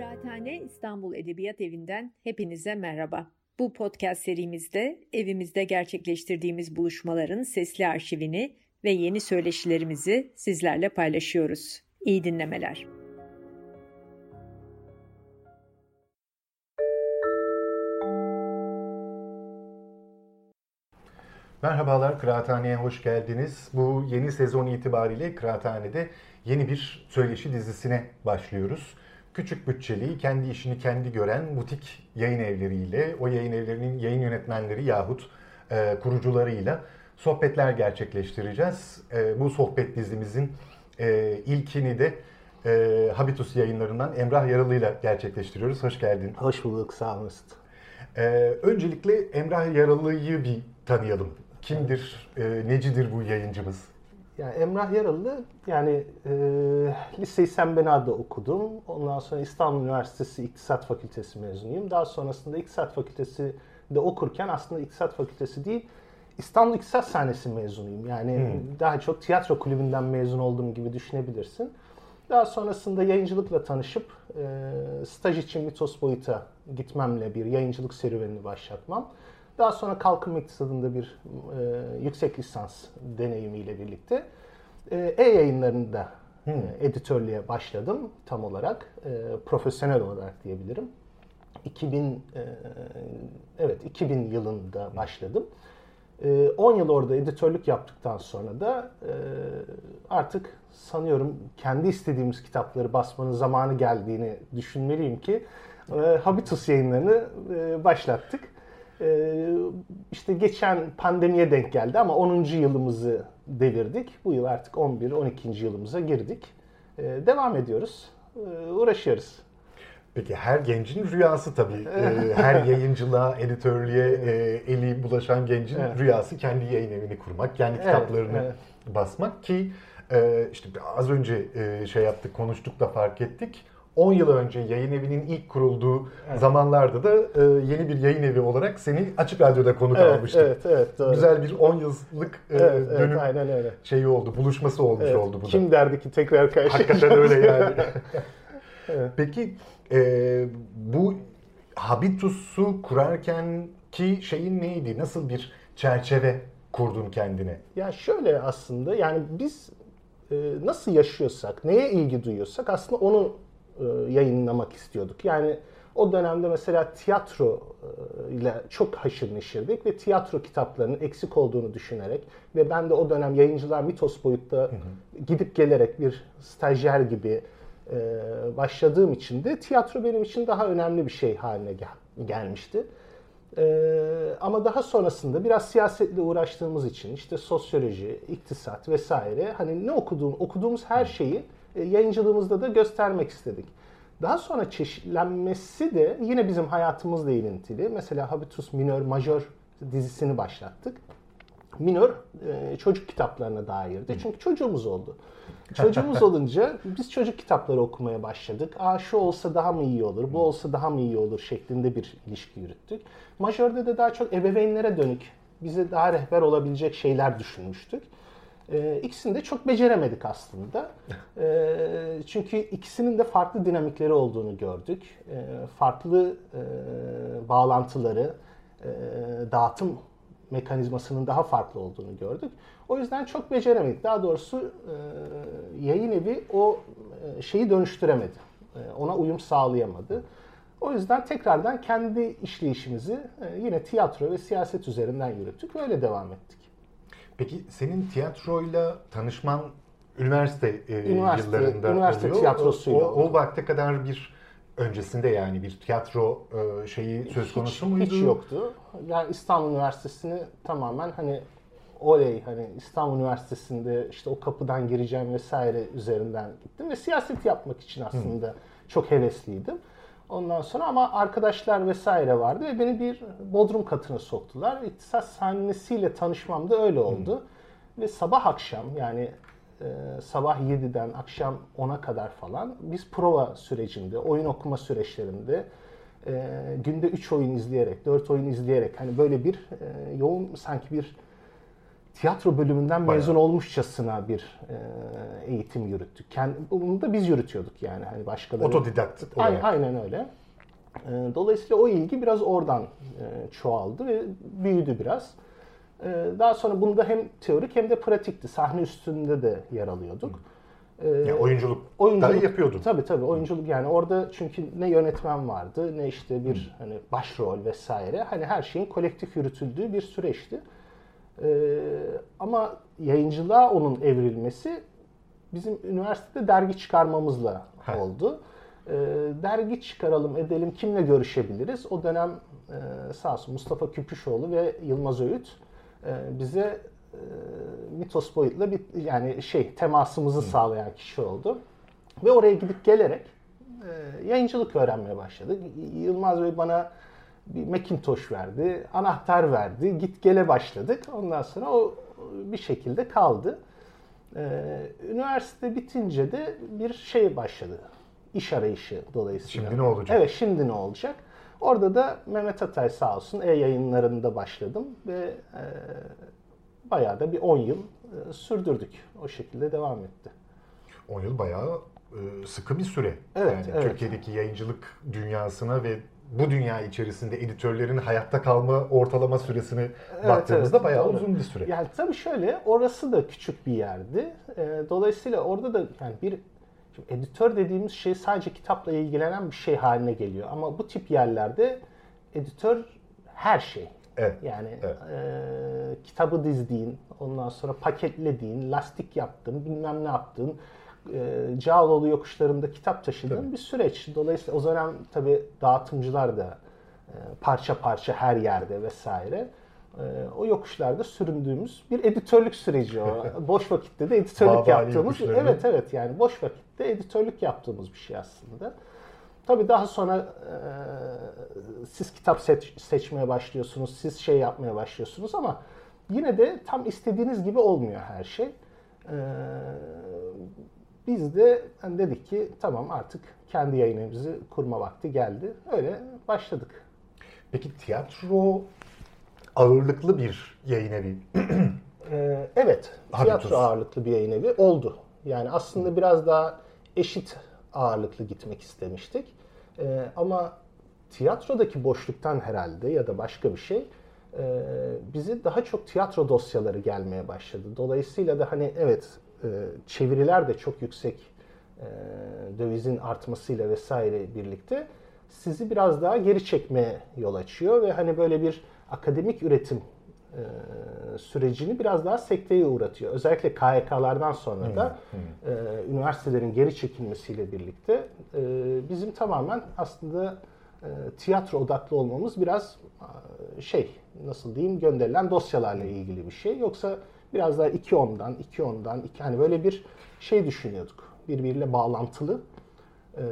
Kıraathane İstanbul Edebiyat Evi'nden hepinize merhaba. Bu podcast serimizde evimizde gerçekleştirdiğimiz buluşmaların sesli arşivini ve yeni söyleşilerimizi sizlerle paylaşıyoruz. İyi dinlemeler. Merhabalar, Kıraathane'ye hoş geldiniz. Bu yeni sezon itibariyle Kıraathane'de yeni bir söyleşi dizisine başlıyoruz. Küçük bütçeli, kendi işini kendi gören butik yayın evleriyle, o yayın evlerinin yayın yönetmenleri yahut e, kurucularıyla sohbetler gerçekleştireceğiz. E, bu sohbet dizimizin e, ilkini de e, Habitus yayınlarından Emrah Yaralı ile gerçekleştiriyoruz. Hoş geldin. Hoş bulduk, sağ olun. E, öncelikle Emrah Yaralı'yı bir tanıyalım. Kimdir, e, necidir bu yayıncımız? Yani Emrah Yaralı, yani e, liseyi Sembena'da okudum. Ondan sonra İstanbul Üniversitesi İktisat Fakültesi mezunuyum. Daha sonrasında İktisat Fakültesi de okurken aslında İktisat Fakültesi değil, İstanbul İktisat Sahnesi mezunuyum. Yani hmm. daha çok tiyatro kulübünden mezun olduğum gibi düşünebilirsin. Daha sonrasında yayıncılıkla tanışıp e, staj için Mitos Boyut'a gitmemle bir yayıncılık serüvenini başlatmam. Daha sonra kalkınma iktisadında bir e, yüksek lisans deneyimiyle birlikte e, e-yayınlarında hmm. e, editörlüğe başladım tam olarak. E, profesyonel olarak diyebilirim. 2000 e, evet 2000 yılında başladım. 10 e, yıl orada editörlük yaptıktan sonra da e, artık sanıyorum kendi istediğimiz kitapları basmanın zamanı geldiğini düşünmeliyim ki e, Habitus yayınlarını başlattık. İşte geçen pandemiye denk geldi ama 10. yılımızı devirdik. Bu yıl artık 11-12. yılımıza girdik. Devam ediyoruz, uğraşıyoruz. Peki her gencin rüyası tabii. Ee, her yayıncılığa, editörlüğe e, eli bulaşan gencin evet. rüyası kendi yayın evini kurmak, kendi evet, kitaplarını evet. basmak ki e, işte az önce e, şey yaptık, konuştuk da fark ettik. 10 yıl önce yayın evinin ilk kurulduğu evet. zamanlarda da e, yeni bir yayın evi olarak seni Açık Radyo'da konuk evet, almıştık. Evet, evet, doğru. Güzel bir 10 yıllık e, evet, dönüm evet, aynen öyle. şeyi oldu, buluşması olmuş evet, oldu bu da. Kim derdi ki tekrar karşılaşacağız. Hakikaten öyle yani. evet. Peki e, bu habitus'u kurarken ki şeyin neydi? Nasıl bir çerçeve kurdun kendine? Ya şöyle aslında yani biz e, nasıl yaşıyorsak, neye ilgi duyuyorsak aslında onu yayınlamak istiyorduk. Yani o dönemde mesela tiyatro e, ile çok haşır neşirdik ve tiyatro kitaplarının eksik olduğunu düşünerek ve ben de o dönem yayıncılar mitos boyutta hı hı. gidip gelerek bir stajyer gibi e, başladığım için de tiyatro benim için daha önemli bir şey haline gel- gelmişti. Ee, ama daha sonrasında biraz siyasetle uğraştığımız için işte sosyoloji, iktisat vesaire hani ne okuduğum okuduğumuz her şeyi e, yayıncılığımızda da göstermek istedik. Daha sonra çeşitlenmesi de yine bizim hayatımızla ilintili. Mesela Habitus Minör Majör dizisini başlattık. Minör e, çocuk kitaplarına dairdi. Çünkü çocuğumuz oldu. Çocuğumuz olunca biz çocuk kitapları okumaya başladık. Aa şu olsa daha mı iyi olur, bu olsa daha mı iyi olur şeklinde bir ilişki yürüttük. Majörde de daha çok ebeveynlere dönük, bize daha rehber olabilecek şeyler düşünmüştük. Ee, ikisini de çok beceremedik aslında. Ee, çünkü ikisinin de farklı dinamikleri olduğunu gördük. Ee, farklı e, bağlantıları, e, dağıtım mekanizmasının daha farklı olduğunu gördük. O yüzden çok beceremedik. Daha doğrusu e, yayın evi o e, şeyi dönüştüremedi. E, ona uyum sağlayamadı. O yüzden tekrardan kendi işleyişimizi yine tiyatro ve siyaset üzerinden yürüttük öyle devam ettik. Peki senin tiyatroyla tanışman üniversite, üniversite yıllarında üniversite oluyor. tiyatrosuyla o, o, vakte kadar bir öncesinde yani bir tiyatro şeyi söz konusu hiç, muydu? Hiç yoktu. Yani İstanbul Üniversitesi'ni tamamen hani oley hani İstanbul Üniversitesi'nde işte o kapıdan gireceğim vesaire üzerinden gittim ve siyaset yapmak için aslında Hı. çok hevesliydim. Ondan sonra ama arkadaşlar vesaire vardı ve beni bir bodrum katına soktular. İktisat sahnesiyle tanışmam da öyle oldu. Hı. Ve sabah akşam yani e, sabah 7'den akşam 10'a kadar falan biz prova sürecinde, oyun okuma süreçlerinde e, günde 3 oyun izleyerek, 4 oyun izleyerek hani böyle bir e, yoğun sanki bir tiyatro bölümünden Bayağı. mezun olmuşçasına bir e, eğitim yürüttük. Kendi, bunu da biz yürütüyorduk yani. Hani başkaları. Otodidakt olarak. Aynen öyle. E, dolayısıyla o ilgi biraz oradan e, çoğaldı ve büyüdü biraz. E, daha sonra bunda hem teorik hem de pratikti. Sahne üstünde de yer alıyorduk. Hı. Yani oyunculuk, oyunculuk da yapıyordun. Tabii tabii oyunculuk yani orada çünkü ne yönetmen vardı ne işte bir hani başrol vesaire. Hani her şeyin kolektif yürütüldüğü bir süreçti. Ee, ama yayıncılığa onun evrilmesi bizim üniversitede dergi çıkarmamızla Heh. oldu. Ee, dergi çıkaralım edelim kimle görüşebiliriz? O dönem e, sağ olsun Mustafa Küpüşoğlu ve Yılmaz Öğüt e, bize e, mitos boyutla bir yani şey temasımızı Hı. sağlayan kişi oldu. Ve oraya gidip gelerek e, yayıncılık öğrenmeye başladık. Yılmaz Bey bana bir Macintosh verdi, anahtar verdi, git gele başladık. Ondan sonra o bir şekilde kaldı. Ee, üniversite bitince de bir şey başladı. İş arayışı dolayısıyla. Şimdi ne olacak? Evet şimdi ne olacak? Orada da Mehmet Atay sağ olsun e-yayınlarında başladım ve e, bayağı da bir 10 yıl e, sürdürdük. O şekilde devam etti. 10 yıl bayağı e, sıkı bir süre. Evet, yani evet. Türkiye'deki yayıncılık dünyasına ve bu dünya içerisinde editörlerin hayatta kalma ortalama süresini evet, baktığımızda evet, bayağı doğru. uzun bir süre. Yani tabii şöyle orası da küçük bir yerdi. E, dolayısıyla orada da yani bir şimdi editör dediğimiz şey sadece kitapla ilgilenen bir şey haline geliyor. Ama bu tip yerlerde editör her şey. Evet. Yani evet. E, kitabı dizdiğin, ondan sonra paketlediğin, lastik yaptın, bilmem ne yaptın, e, Cağaloğlu yokuşlarında kitap taşıdığın tabii. bir süreç. Dolayısıyla o dönem tabii dağıtımcılar da e, parça parça her yerde vesaire. E, o yokuşlarda süründüğümüz bir editörlük süreci o. boş vakitte de editörlük yaptığımız. Evet evet yani boş vakitte editörlük yaptığımız bir şey aslında. Tabii daha sonra e, siz kitap seç, seçmeye başlıyorsunuz, siz şey yapmaya başlıyorsunuz ama yine de tam istediğiniz gibi olmuyor her şey. E, biz de hani dedik ki tamam artık kendi yayınımızı kurma vakti geldi. Öyle başladık. Peki tiyatro ağırlıklı bir yayın evi. ee, evet, Habitus. tiyatro ağırlıklı bir yayın evi oldu. Yani aslında biraz daha eşit ağırlıklı gitmek istemiştik. Ee, ama tiyatrodaki boşluktan herhalde ya da başka bir şey e, bizi daha çok tiyatro dosyaları gelmeye başladı. Dolayısıyla da hani evet çeviriler de çok yüksek e, dövizin artmasıyla vesaire birlikte sizi biraz daha geri çekmeye yol açıyor ve hani böyle bir akademik üretim e, sürecini biraz daha sekteye uğratıyor. Özellikle KYK'lardan sonra da hmm, üniversitelerin geri çekilmesiyle birlikte bizim tamamen aslında tiyatro odaklı olmamız biraz şey nasıl diyeyim gönderilen dosyalarla ilgili bir şey. Yoksa Biraz daha iki ondan, iki ondan, iki hani böyle bir şey düşünüyorduk. Birbiriyle bağlantılı, e,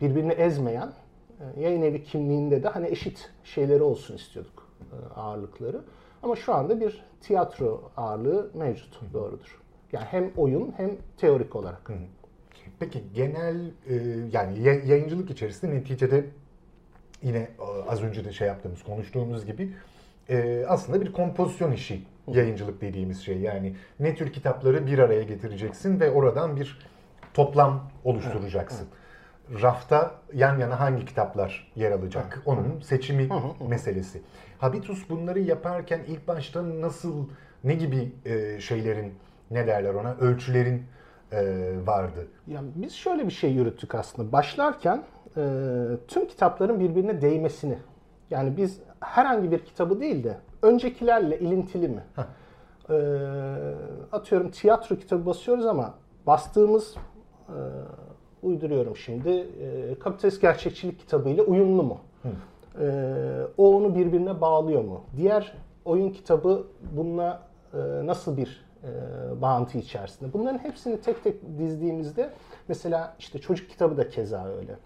birbirini ezmeyen e, yayın evi kimliğinde de hani eşit şeyleri olsun istiyorduk e, ağırlıkları. Ama şu anda bir tiyatro ağırlığı mevcut, doğrudur. Yani hem oyun hem teorik olarak. Peki genel yani yayıncılık içerisinde neticede yine az önce de şey yaptığımız, konuştuğumuz gibi aslında bir kompozisyon işi yayıncılık dediğimiz şey. Yani ne tür kitapları bir araya getireceksin ve oradan bir toplam oluşturacaksın. Rafta yan yana hangi kitaplar yer alacak? Onun seçimi meselesi. Habitus bunları yaparken ilk başta nasıl, ne gibi e, şeylerin, ne derler ona, ölçülerin e, vardı? Yani biz şöyle bir şey yürüttük aslında. Başlarken e, tüm kitapların birbirine değmesini. Yani biz herhangi bir kitabı değil de öncekilerle ilintili mi? Ee, atıyorum tiyatro kitabı basıyoruz ama bastığımız e, uyduruyorum şimdi e, kapitalist gerçekçilik kitabıyla uyumlu mu? E, o onu birbirine bağlıyor mu? Diğer oyun kitabı bununla e, nasıl bir e, bağıntı içerisinde? Bunların hepsini tek tek dizdiğimizde mesela işte çocuk kitabı da keza öyle.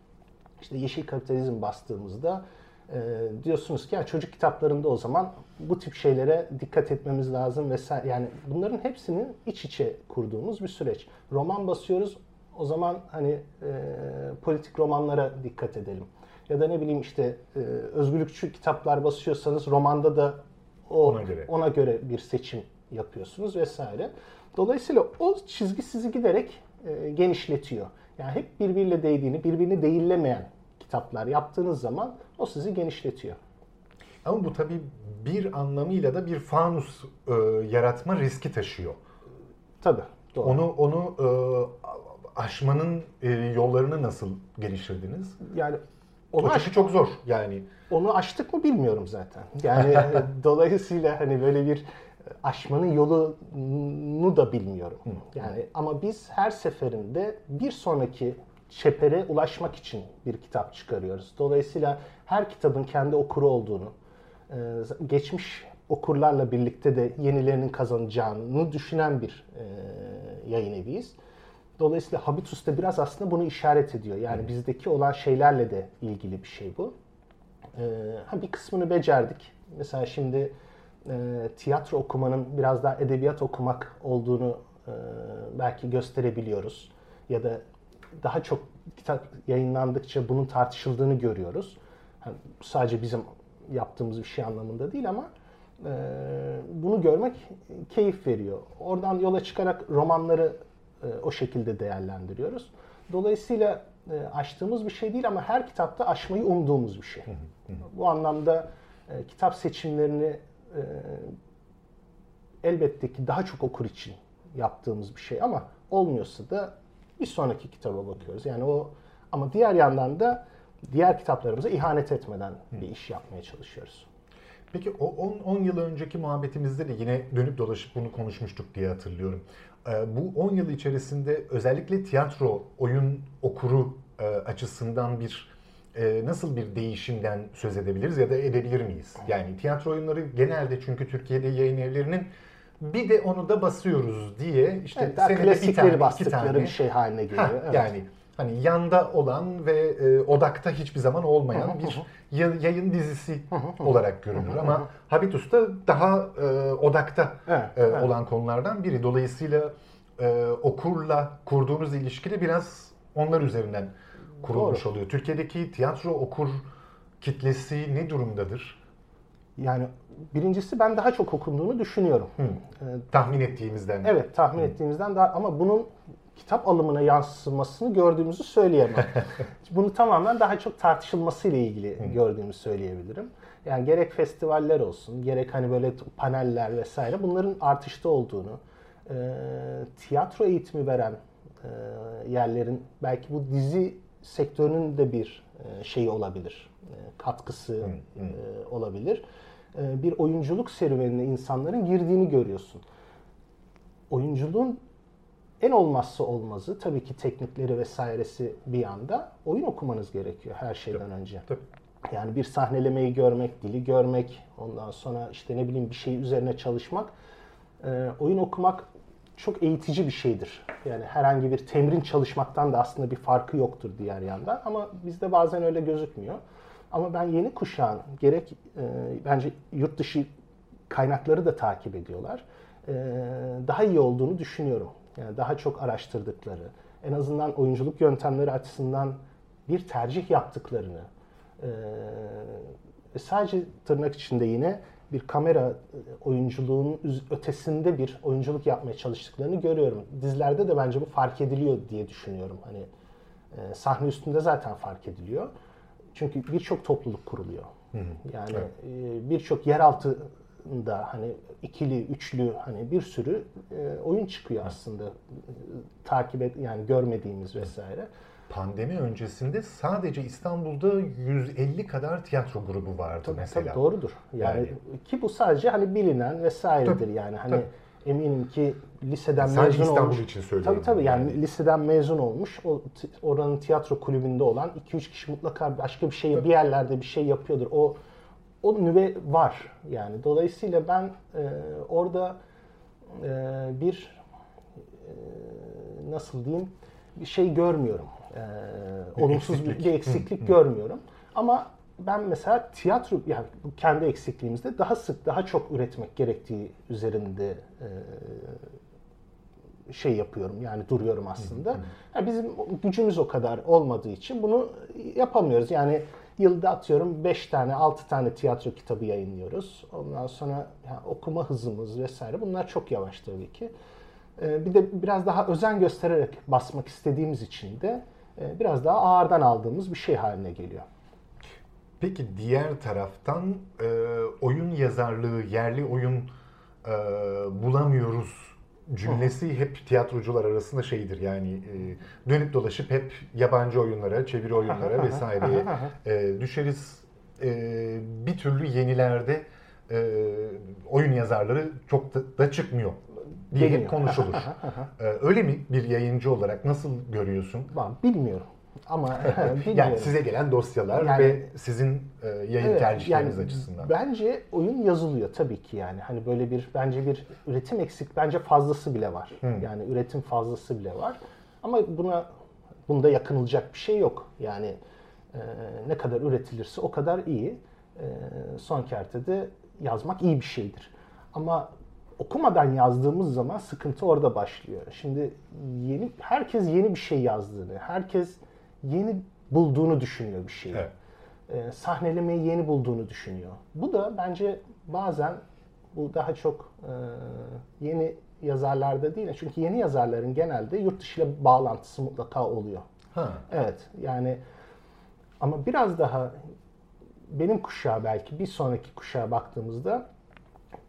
İşte yeşil kapitalizm bastığımızda e, diyorsunuz ki ya çocuk kitaplarında o zaman bu tip şeylere dikkat etmemiz lazım vesaire. Yani bunların hepsini iç içe kurduğumuz bir süreç. Roman basıyoruz o zaman hani e, politik romanlara dikkat edelim. Ya da ne bileyim işte e, özgürlükçü kitaplar basıyorsanız romanda da o ona göre, ona göre bir seçim yapıyorsunuz vesaire. Dolayısıyla o çizgi sizi giderek e, genişletiyor. Yani hep birbiriyle değdiğini, birbirini değillemeyen kitaplar yaptığınız zaman o sizi genişletiyor. Ama bu tabii bir anlamıyla da bir fanus e, yaratma riski taşıyor. Tabii. Doğru. Onu onu e, aşmanın e, yollarını nasıl geliştirdiniz? Yani onu o aş- çok zor yani. Onu aştık mı bilmiyorum zaten. Yani dolayısıyla hani böyle bir aşmanın yolunu da bilmiyorum. Yani ama biz her seferinde bir sonraki çepere ulaşmak için bir kitap çıkarıyoruz. Dolayısıyla her kitabın kendi okuru olduğunu, e, geçmiş okurlarla birlikte de yenilerinin kazanacağını düşünen bir e, yayın eviyiz. Dolayısıyla Habitus da biraz aslında bunu işaret ediyor. Yani bizdeki olan şeylerle de ilgili bir şey bu. E, bir kısmını becerdik. Mesela şimdi tiyatro okumanın biraz daha edebiyat okumak olduğunu belki gösterebiliyoruz. Ya da daha çok kitap yayınlandıkça bunun tartışıldığını görüyoruz. Yani sadece bizim yaptığımız bir şey anlamında değil ama e, bunu görmek keyif veriyor. Oradan yola çıkarak romanları e, o şekilde değerlendiriyoruz. Dolayısıyla e, aştığımız bir şey değil ama her kitapta aşmayı umduğumuz bir şey. Bu anlamda e, kitap seçimlerini e, elbette ki daha çok okur için yaptığımız bir şey ama olmuyorsa da bir sonraki kitaba bakıyoruz. Yani o ama diğer yandan da diğer kitaplarımıza ihanet etmeden bir iş yapmaya çalışıyoruz. Peki o 10 yıl önceki muhabbetimizde de yine dönüp dolaşıp bunu konuşmuştuk diye hatırlıyorum. Ee, bu 10 yıl içerisinde özellikle tiyatro, oyun okuru e, açısından bir e, nasıl bir değişimden söz edebiliriz ya da edebilir miyiz? Yani tiyatro oyunları genelde çünkü Türkiye'de yayın evlerinin bir de onu da basıyoruz diye işte evet, senede bir tane, tane bir şey haline geliyor. Ha, evet. Yani hani yanda olan ve e, odakta hiçbir zaman olmayan bir yayın dizisi olarak görünür. Ama Habitus da daha e, odakta evet, e, evet. olan konulardan biri. Dolayısıyla e, okurla kurduğumuz ilişki de biraz onlar üzerinden kurulmuş Doğru. oluyor. Türkiye'deki tiyatro okur kitlesi ne durumdadır? Yani birincisi ben daha çok okunduğunu düşünüyorum. Hı. Ee, tahmin ettiğimizden. Evet, tahmin Hı. ettiğimizden daha ama bunun kitap alımına yansımasını gördüğümüzü söyleyemem. Bunu tamamen daha çok tartışılmasıyla ilgili Hı. gördüğümü söyleyebilirim. Yani gerek festivaller olsun, gerek hani böyle paneller vesaire bunların artışta olduğunu, e, tiyatro eğitimi veren e, yerlerin belki bu dizi sektörünün de bir e, şeyi olabilir, e, katkısı hı, hı. E, olabilir. E, bir oyunculuk serüvenine insanların girdiğini görüyorsun. Oyunculuğun en olmazsa olmazı tabii ki teknikleri vesairesi bir yanda oyun okumanız gerekiyor her şeyden tabii, önce. Tabii. Yani bir sahnelemeyi görmek, dili görmek, ondan sonra işte ne bileyim bir şey üzerine çalışmak. E, oyun okumak çok eğitici bir şeydir. Yani herhangi bir temrin çalışmaktan da aslında bir farkı yoktur diğer yandan. Ama bizde bazen öyle gözükmüyor. Ama ben yeni kuşağın gerek e, bence yurt dışı kaynakları da takip ediyorlar. E, daha iyi olduğunu düşünüyorum. Yani daha çok araştırdıkları, en azından oyunculuk yöntemleri açısından bir tercih yaptıklarını, e, sadece tırnak içinde yine bir kamera e, oyunculuğun ötesinde bir oyunculuk yapmaya çalıştıklarını görüyorum. Dizilerde de bence bu fark ediliyor diye düşünüyorum. Hani e, sahne üstünde zaten fark ediliyor. Çünkü birçok topluluk kuruluyor. Yani evet. e, birçok yeraltında hani ikili, üçlü hani bir sürü e, oyun çıkıyor aslında. E, takip et yani görmediğimiz vesaire. Pandemi öncesinde sadece İstanbul'da 150 kadar tiyatro grubu vardı tabii, mesela. Tabii doğrudur. Yani, yani ki bu sadece hani bilinen vesairedir tabii, yani hani tabii eminim ki liseden Sadece mezun İstanbul olmuş. için söylüyorum. Tabii tabii yani, yani liseden mezun olmuş. O oranın tiyatro kulübünde olan 2-3 kişi mutlaka başka bir şey bir yerlerde bir şey yapıyordur. O o nüve var yani. Dolayısıyla ben e, orada e, bir e, nasıl diyeyim bir şey görmüyorum. E, olumsuz bir, bir eksiklik görmüyorum. Ama ben mesela tiyatro yani kendi eksikliğimizde daha sık daha çok üretmek gerektiği üzerinde e, şey yapıyorum yani duruyorum aslında. Yani bizim gücümüz o kadar olmadığı için bunu yapamıyoruz. Yani yılda atıyorum 5 tane 6 tane tiyatro kitabı yayınlıyoruz. Ondan sonra yani okuma hızımız vesaire bunlar çok yavaş tabii ki. Ee, bir de biraz daha özen göstererek basmak istediğimiz için de e, biraz daha ağırdan aldığımız bir şey haline geliyor. Peki diğer taraftan e, oyun yazarlığı, yerli oyun e, bulamıyoruz cümlesi hep tiyatrocular arasında şeydir. Yani e, dönüp dolaşıp hep yabancı oyunlara, çeviri oyunlara vesaireye e, düşeriz. E, bir türlü yenilerde e, oyun yazarları çok da, da çıkmıyor diye hep konuşulur. Ee, öyle mi bir yayıncı olarak nasıl görüyorsun? Ben bilmiyorum. Ama yani size gelen dosyalar yani, ve sizin e, yayın evet, tercihleriniz yani, açısından. Bence oyun yazılıyor tabii ki yani. Hani böyle bir bence bir üretim eksik bence fazlası bile var. Hmm. Yani üretim fazlası bile var. Ama buna bunda yakınılacak bir şey yok. Yani e, ne kadar üretilirse o kadar iyi. E, son kertede yazmak iyi bir şeydir. Ama okumadan yazdığımız zaman sıkıntı orada başlıyor. Şimdi yeni herkes yeni bir şey yazdığını, herkes yeni bulduğunu düşünüyor bir şeyi. Evet. Ee, sahnelemeyi yeni bulduğunu düşünüyor. Bu da bence bazen bu daha çok e, yeni yazarlarda değil. Çünkü yeni yazarların genelde yurt dışı ile bağlantısı mutlaka oluyor. Ha. Evet. Yani ama biraz daha benim kuşağı belki bir sonraki kuşağa baktığımızda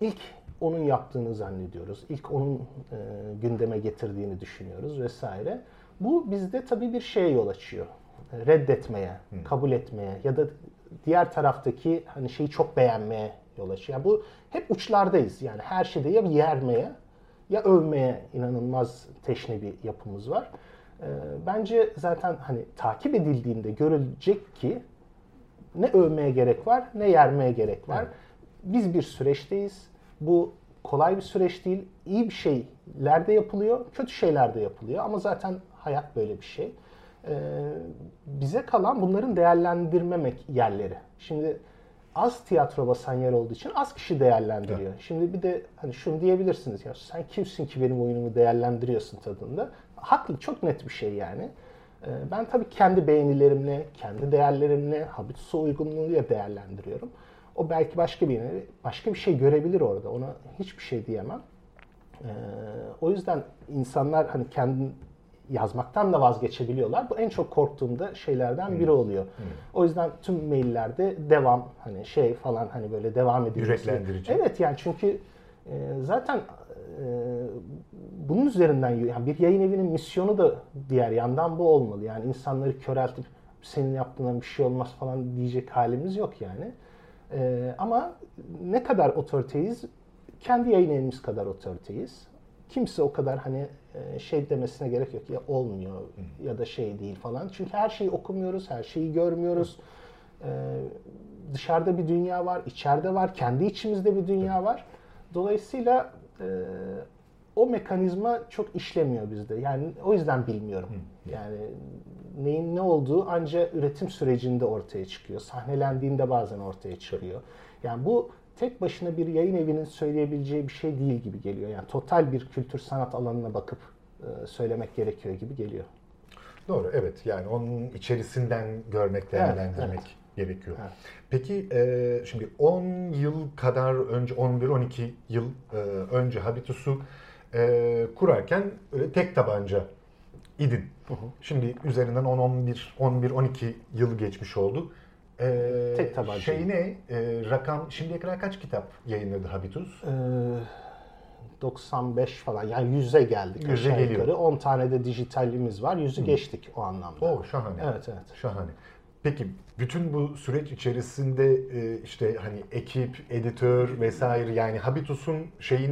ilk onun yaptığını zannediyoruz. İlk onun e, gündeme getirdiğini düşünüyoruz vesaire. Bu bizde tabii bir şeye yol açıyor. Reddetmeye, hmm. kabul etmeye ya da diğer taraftaki hani şeyi çok beğenmeye yol açıyor. Yani bu hep uçlardayız. Yani her şeyde ya yermeye ya övmeye inanılmaz teşne bir yapımız var. E, bence zaten hani takip edildiğinde görülecek ki ne övmeye gerek var ne yermeye gerek var. Evet. Biz bir süreçteyiz bu kolay bir süreç değil. İyi bir şeyler de yapılıyor, kötü şeyler de yapılıyor ama zaten hayat böyle bir şey. Ee, bize kalan bunların değerlendirmemek yerleri. Şimdi az tiyatro basan yer olduğu için az kişi değerlendiriyor. Evet. Şimdi bir de hani şunu diyebilirsiniz ya sen kimsin ki benim oyunumu değerlendiriyorsun tadında. Haklı çok net bir şey yani. Ee, ben tabii kendi beğenilerimle, kendi değerlerimle, habitus uygunluğuyla değerlendiriyorum. O belki başka bir başka bir şey görebilir orada. Ona hiçbir şey diyemem. Ee, o yüzden insanlar hani kendi yazmaktan da vazgeçebiliyorlar. Bu en çok korktuğum da şeylerden biri oluyor. Hmm. O yüzden tüm maillerde devam hani şey falan hani böyle devam edilmesi. Yüreklendirici. Evet yani çünkü e, zaten e, bunun üzerinden yani bir yayın evinin misyonu da diğer yandan bu olmalı. Yani insanları köreltip senin yaptığından bir şey olmaz falan diyecek halimiz yok yani. Ee, ama ne kadar otoriteyiz? Kendi yayın evimiz kadar otoriteyiz. Kimse o kadar hani e, şey demesine gerek yok ya olmuyor ya da şey değil falan. Çünkü her şeyi okumuyoruz, her şeyi görmüyoruz. Ee, dışarıda bir dünya var, içeride var, kendi içimizde bir dünya var. Dolayısıyla e, o mekanizma çok işlemiyor bizde. Yani o yüzden bilmiyorum. Yani neyin ne olduğu ancak üretim sürecinde ortaya çıkıyor. Sahnelendiğinde bazen ortaya çıkıyor. Yani bu tek başına bir yayın evinin söyleyebileceği bir şey değil gibi geliyor. Yani total bir kültür sanat alanına bakıp e, söylemek gerekiyor gibi geliyor. Doğru evet yani onun içerisinden görmek, değerlendirmek evet, evet. gerekiyor. Evet. Peki e, şimdi 10 yıl kadar önce 11-12 yıl e, önce Habitus'u e, kurarken öyle tek tabanca idin. Hı hı. Şimdi üzerinden 10-11, 11-12 yıl geçmiş oldu. Ee, Tek tabanca. Şey ne? E, rakam şimdiye kadar kaç kitap yayınladı Habitus? Ee, 95 falan yani 100'e geldik. 100'e geliyor. Yukarı. 10 tane de dijitalimiz var. 100'ü geçtik o anlamda. Oo şahane. Evet evet. Şahane. Peki bütün bu süreç içerisinde e, işte hani ekip, editör vesaire yani Habitus'un şeyi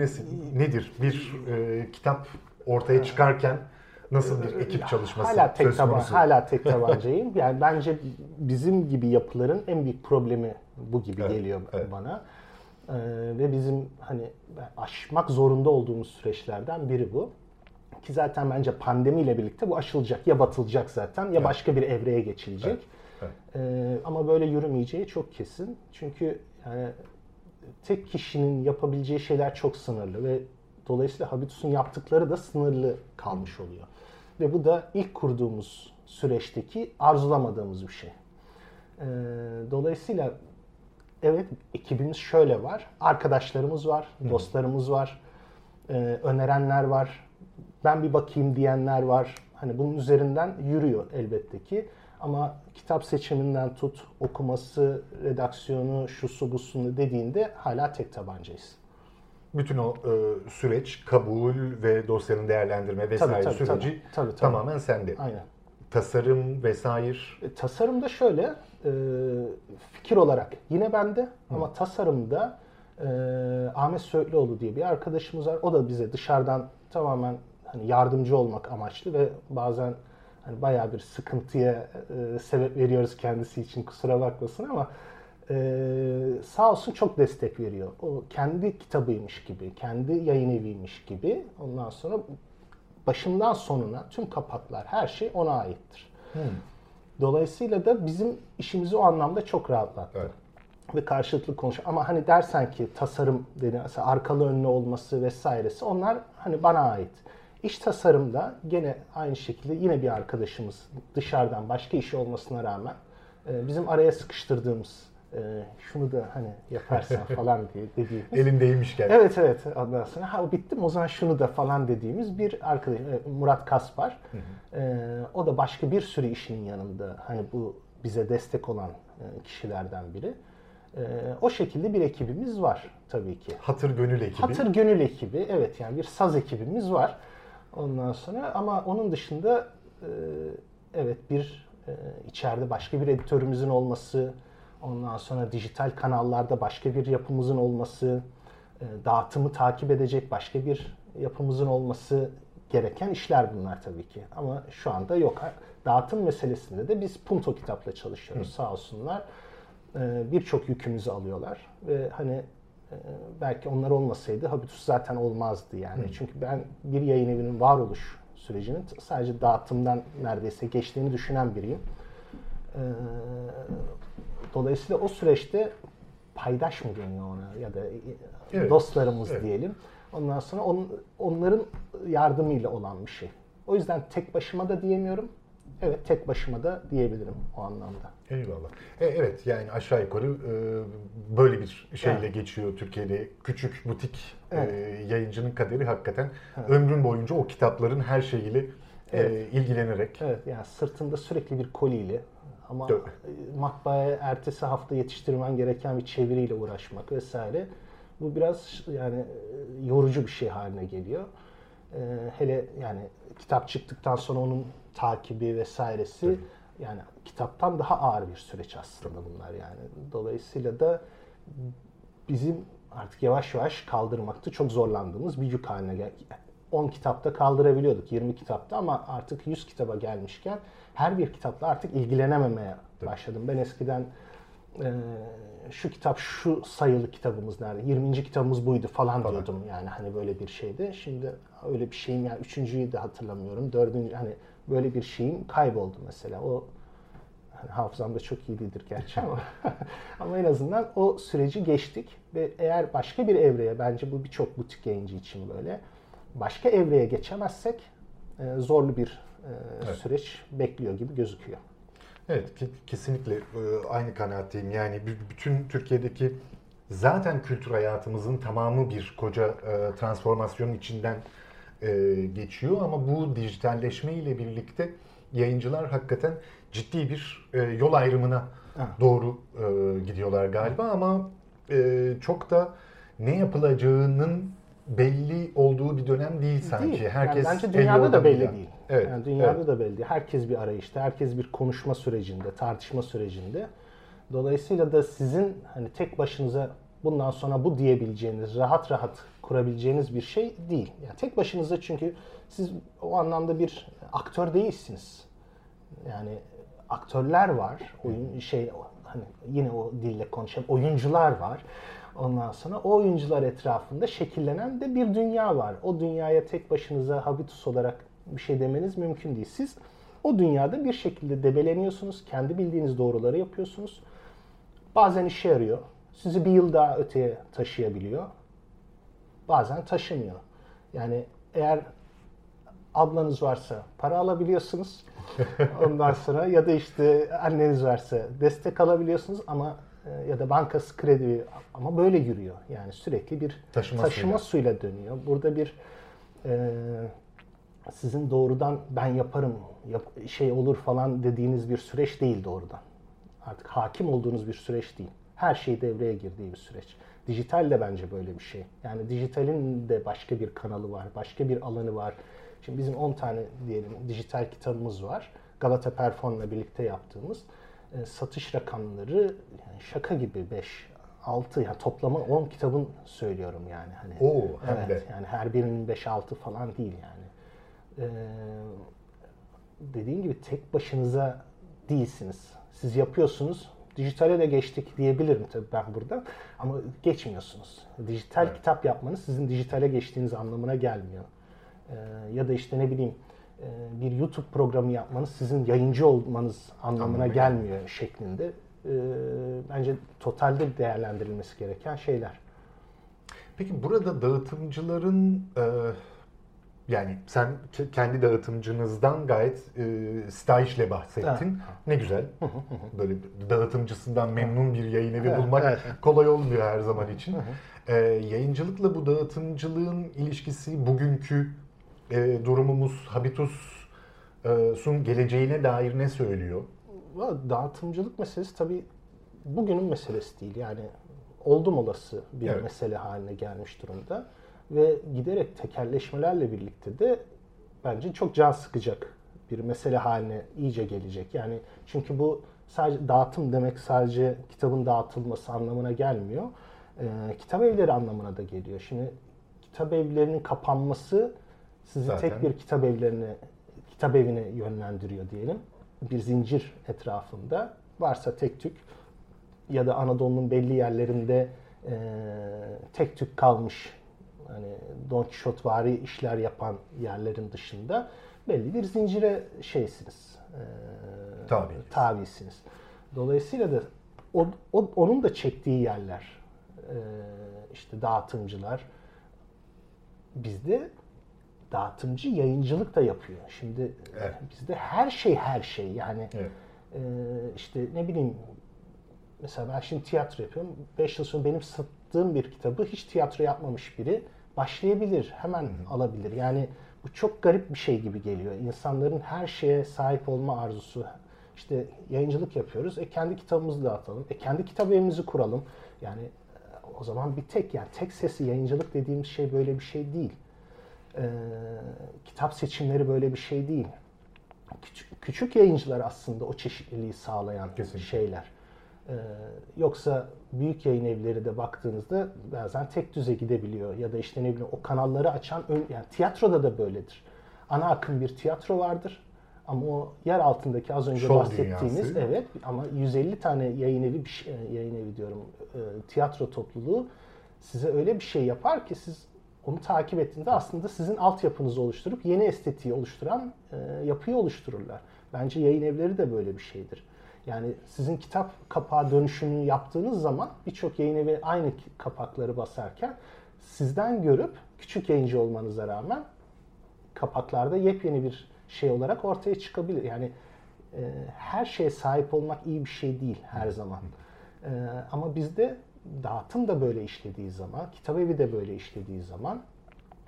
nedir? Bir e, kitap ortaya çıkarken nasıl bir ekip çalışması hala tek söz taban, Hala tek tabancayım. yani bence bizim gibi yapıların en büyük problemi bu gibi evet, geliyor evet. bana. Ee, ve bizim hani aşmak zorunda olduğumuz süreçlerden biri bu. Ki zaten bence pandemiyle birlikte bu aşılacak. Ya batılacak zaten ya evet. başka bir evreye geçilecek. Evet. Evet. Ee, ama böyle yürümeyeceği çok kesin. Çünkü yani tek kişinin yapabileceği şeyler çok sınırlı ve Dolayısıyla Habitus'un yaptıkları da sınırlı kalmış oluyor. Ve bu da ilk kurduğumuz süreçteki arzulamadığımız bir şey. Ee, dolayısıyla evet ekibimiz şöyle var. Arkadaşlarımız var, dostlarımız var, e, önerenler var. Ben bir bakayım diyenler var. Hani bunun üzerinden yürüyor elbette ki. Ama kitap seçiminden tut, okuması, redaksiyonu, şusu busunu dediğinde hala tek tabancayız. Bütün o e, süreç, kabul ve dosyanın değerlendirme vesaire tabii, tabii, süreci tabii, tabii, tabii. tamamen sende. Aynen. Tasarım vesaire. E, tasarımda şöyle, e, fikir olarak yine bende ama tasarımda e, Ahmet Söğütlüoğlu diye bir arkadaşımız var. O da bize dışarıdan tamamen hani yardımcı olmak amaçlı ve bazen hani bayağı bir sıkıntıya e, sebep veriyoruz kendisi için kusura bakmasın ama e, sağ olsun çok destek veriyor. O kendi kitabıymış gibi, kendi yayın eviymiş gibi ondan sonra başından sonuna tüm kapaklar her şey ona aittir. Dolayısıyla da bizim işimizi o anlamda çok rahatlattı. Evet. Ve karşılıklı konuş. Ama hani dersen ki tasarım dedi, mesela arkalı önlü olması vesairesi onlar hani bana ait. İş tasarımda gene aynı şekilde yine bir arkadaşımız dışarıdan başka işi olmasına rağmen e, bizim araya sıkıştırdığımız e, şunu da hani yaparsan falan diye dediğimiz. Elindeymişken. Evet evet ondan sonra ha bitti mi o zaman şunu da falan dediğimiz bir arkadaş e, Murat Kaspar. Ee, o da başka bir sürü işinin yanında hani bu bize destek olan e, kişilerden biri. Ee, o şekilde bir ekibimiz var tabii ki. Hatır gönül ekibi. Hatır gönül ekibi evet yani bir saz ekibimiz var. Ondan sonra ama onun dışında e, evet bir e, içeride başka bir editörümüzün olması, ondan sonra dijital kanallarda başka bir yapımızın olması, e, dağıtımı takip edecek başka bir yapımızın olması gereken işler bunlar tabii ki. Ama şu anda yok. Dağıtım meselesinde de biz Punto kitapla çalışıyoruz sağ olsunlar. E, Birçok yükümüzü alıyorlar ve hani e, belki onlar olmasaydı Habitus zaten olmazdı yani. Çünkü ben bir yayın evinin varoluş sürecinin sadece dağıtımdan neredeyse geçtiğini düşünen biriyim. E, Dolayısıyla o süreçte paydaş mı deniyor ona ya da Evet. dostlarımız Evet. diyelim. Ondan sonra on, onların yardımıyla olan bir şey. O yüzden tek başıma da diyemiyorum. Evet tek başıma da diyebilirim o anlamda. Eyvallah. E, evet yani aşağı yukarı e, böyle bir şeyle Evet. geçiyor Türkiye'de. Küçük butik Evet. e, yayıncının kaderi hakikaten ömrün boyunca o kitapların her şeyiyle e, ilgilenerek. Evet yani sırtında sürekli bir koliyle ama Tabii. matbaaya ertesi hafta yetiştirmen gereken bir çeviriyle uğraşmak vesaire. Bu biraz yani e, yorucu bir şey haline geliyor. E, hele yani kitap çıktıktan sonra onun takibi vesairesi yani kitaptan daha ağır bir süreç aslında bunlar yani. Dolayısıyla da bizim artık yavaş yavaş kaldırmakta çok zorlandığımız bir yük haline geldi. 10 kitapta kaldırabiliyorduk, 20 kitapta ama artık 100 kitaba gelmişken her bir kitapla artık ilgilenememeye başladım. Ben eskiden e, şu kitap şu sayılı kitabımız nerede, 20. kitabımız buydu falan, Falan. diyordum yani hani böyle bir şeydi. Şimdi öyle bir şeyim yani üçüncüyü de hatırlamıyorum, dördüncü hani böyle bir şeyim kayboldu mesela. O Hani hafızamda çok iyi değildir gerçi ama ama en azından o süreci geçtik ve eğer başka bir evreye bence bu birçok butik yayıncı için böyle başka evreye geçemezsek e, zorlu bir e, Evet. süreç bekliyor gibi gözüküyor. Evet kesinlikle e, aynı kanaatteyim. Yani bütün Türkiye'deki zaten kültür hayatımızın tamamı bir koca e, transformasyonun içinden e, geçiyor ama bu dijitalleşme ile birlikte yayıncılar hakikaten ciddi bir e, yol ayrımına Ha. doğru e, gidiyorlar galiba ama e, çok da ne yapılacağının belli olduğu bir dönem değil sanki. Değil. Herkes yani bence dünyada da belli yani. değil. Evet. Yani dünyada evet. da belli değil. Herkes bir arayışta, herkes bir konuşma sürecinde, tartışma sürecinde. Dolayısıyla da sizin hani tek başınıza bundan sonra bu diyebileceğiniz, rahat rahat kurabileceğiniz bir şey değil. Yani tek başınıza çünkü siz o anlamda bir aktör değilsiniz. Yani aktörler var, oyun şey hani yine o dille konuşan oyuncular var. Ondan sonra o oyuncular etrafında şekillenen de bir dünya var. O dünyaya tek başınıza habitus olarak bir şey demeniz mümkün değil. Siz o dünyada bir şekilde debeleniyorsunuz, kendi bildiğiniz doğruları yapıyorsunuz. Bazen işe yarıyor. Sizi bir yıl daha öteye taşıyabiliyor. Bazen taşımıyor. Yani eğer ablanız varsa para alabiliyorsunuz. Ondan sonra ya da işte anneniz varsa destek alabiliyorsunuz ama e, ya da bankası kredi ama böyle yürüyor. Yani sürekli bir taşıma, taşıma suyla. suyla dönüyor. Burada bir e, sizin doğrudan ben yaparım yap, şey olur falan dediğiniz bir süreç değil doğrudan. Artık hakim olduğunuz bir süreç değil. Her şey devreye girdiği bir süreç. Dijital de bence böyle bir şey. Yani dijitalin de başka bir kanalı var, başka bir alanı var. Şimdi bizim 10 tane diyelim dijital kitabımız var. Galata Perform'la birlikte yaptığımız e, satış rakamları yani şaka gibi 5 6 yani toplama 10 kitabın söylüyorum yani hani. Oo, evet de. yani her birinin 5 6 falan değil yani. Ee, dediğim gibi tek başınıza değilsiniz. Siz yapıyorsunuz. Dijitale de geçtik diyebilirim tabii ben burada. Ama geçmiyorsunuz. Dijital evet. kitap yapmanız sizin dijitale geçtiğiniz anlamına gelmiyor. Ee, ya da işte ne bileyim e, bir YouTube programı yapmanız sizin yayıncı olmanız anlamına Anladım. gelmiyor şeklinde. Ee, bence totalde değerlendirilmesi gereken şeyler. Peki burada dağıtımcıların e, yani sen kendi dağıtımcınızdan gayet e, bahsettin. Ne güzel. Böyle dağıtımcısından memnun bir yayın evi bulmak kolay olmuyor her zaman için. e, yayıncılıkla bu dağıtımcılığın ilişkisi bugünkü e, durumumuz, habitus'un geleceğine dair ne söylüyor? Dağıtımcılık meselesi tabii bugünün meselesi değil. Yani oldum olası bir evet. mesele haline gelmiş durumda ve giderek tekerleşmelerle birlikte de bence çok can sıkacak bir mesele haline iyice gelecek. Yani çünkü bu sadece dağıtım demek sadece kitabın dağıtılması anlamına gelmiyor. Ee, kitap evleri anlamına da geliyor. Şimdi kitap evlerinin kapanması sizi Zaten. tek bir kitap evlerine kitap evine yönlendiriyor diyelim. Bir zincir etrafında varsa tek tük ya da Anadolu'nun belli yerlerinde e, tek tük kalmış hani Don Quixote işler yapan yerlerin dışında belli bir zincire şeysiniz. E, Tabii. Tabisiniz. Dolayısıyla da o, o, onun da çektiği yerler e, işte dağıtımcılar bizde dağıtımcı yayıncılık da yapıyor. Şimdi evet. bizde her şey her şey yani evet. e, işte ne bileyim mesela ben şimdi tiyatro yapıyorum. 5 yıl sonra benim sattığım bir kitabı hiç tiyatro yapmamış biri başlayabilir, hemen Hı-hı. alabilir. Yani bu çok garip bir şey gibi geliyor. İnsanların her şeye sahip olma arzusu. İşte yayıncılık yapıyoruz. E kendi kitabımızı dağıtalım. E kendi kitap evimizi kuralım. Yani o zaman bir tek yani tek sesi yayıncılık dediğimiz şey böyle bir şey değil. Ee, kitap seçimleri böyle bir şey değil. Küçük, küçük yayıncılar aslında o çeşitliliği sağlayan Kesinlikle. şeyler. Ee, yoksa büyük yayın evleri de baktığınızda bazen tek düze gidebiliyor ya da işte ne bileyim o kanalları açan yani tiyatroda da böyledir. Ana akım bir tiyatro vardır. Ama o yer altındaki az önce Show bahsettiğimiz dünyası. evet ama 150 tane yayın evi bir şey, yayın evi diyorum e, tiyatro topluluğu size öyle bir şey yapar ki siz onu takip ettiğinde aslında sizin altyapınızı oluşturup yeni estetiği oluşturan e, yapıyı oluştururlar. Bence yayın evleri de böyle bir şeydir. Yani sizin kitap kapağı dönüşümünü yaptığınız zaman birçok yayın evi aynı kapakları basarken sizden görüp küçük yayıncı olmanıza rağmen kapaklarda yepyeni bir şey olarak ortaya çıkabilir. Yani e, her şeye sahip olmak iyi bir şey değil her zaman. E, ama bizde dağıtım da böyle işlediği zaman, kitap evi de böyle işlediği zaman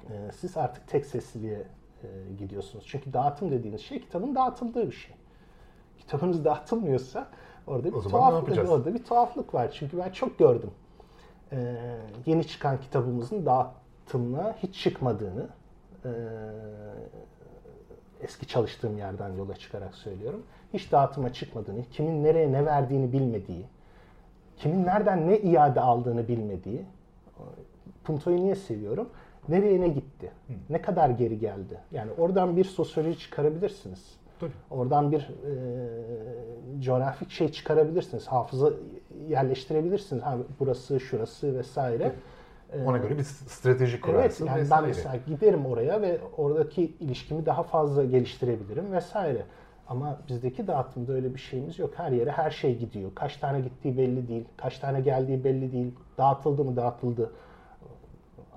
e, siz artık tek sesliliğe e, gidiyorsunuz. Çünkü dağıtım dediğiniz şey kitabın dağıtıldığı bir şey kitabınız dağıtılmıyorsa orada bir tuhaflık, orada bir tuhaflık var. Çünkü ben çok gördüm. Ee, yeni çıkan kitabımızın dağıtımına hiç çıkmadığını e, eski çalıştığım yerden yola çıkarak söylüyorum. Hiç dağıtıma çıkmadığını, kimin nereye ne verdiğini bilmediği, kimin nereden ne iade aldığını bilmediği. Punto'yu niye seviyorum? Nereye ne gitti? Ne kadar geri geldi? Yani oradan bir sosyoloji çıkarabilirsiniz. Tabii. Oradan bir e, coğrafik şey çıkarabilirsiniz. Hafıza yerleştirebilirsiniz. Ha, burası, şurası vesaire. Tabii. Ona göre bir strateji kurarsın Evet, yani ben mesela giderim oraya ve oradaki ilişkimi daha fazla geliştirebilirim vesaire. Ama bizdeki dağıtımda öyle bir şeyimiz yok. Her yere her şey gidiyor. Kaç tane gittiği belli değil. Kaç tane geldiği belli değil. Dağıtıldı mı dağıtıldı.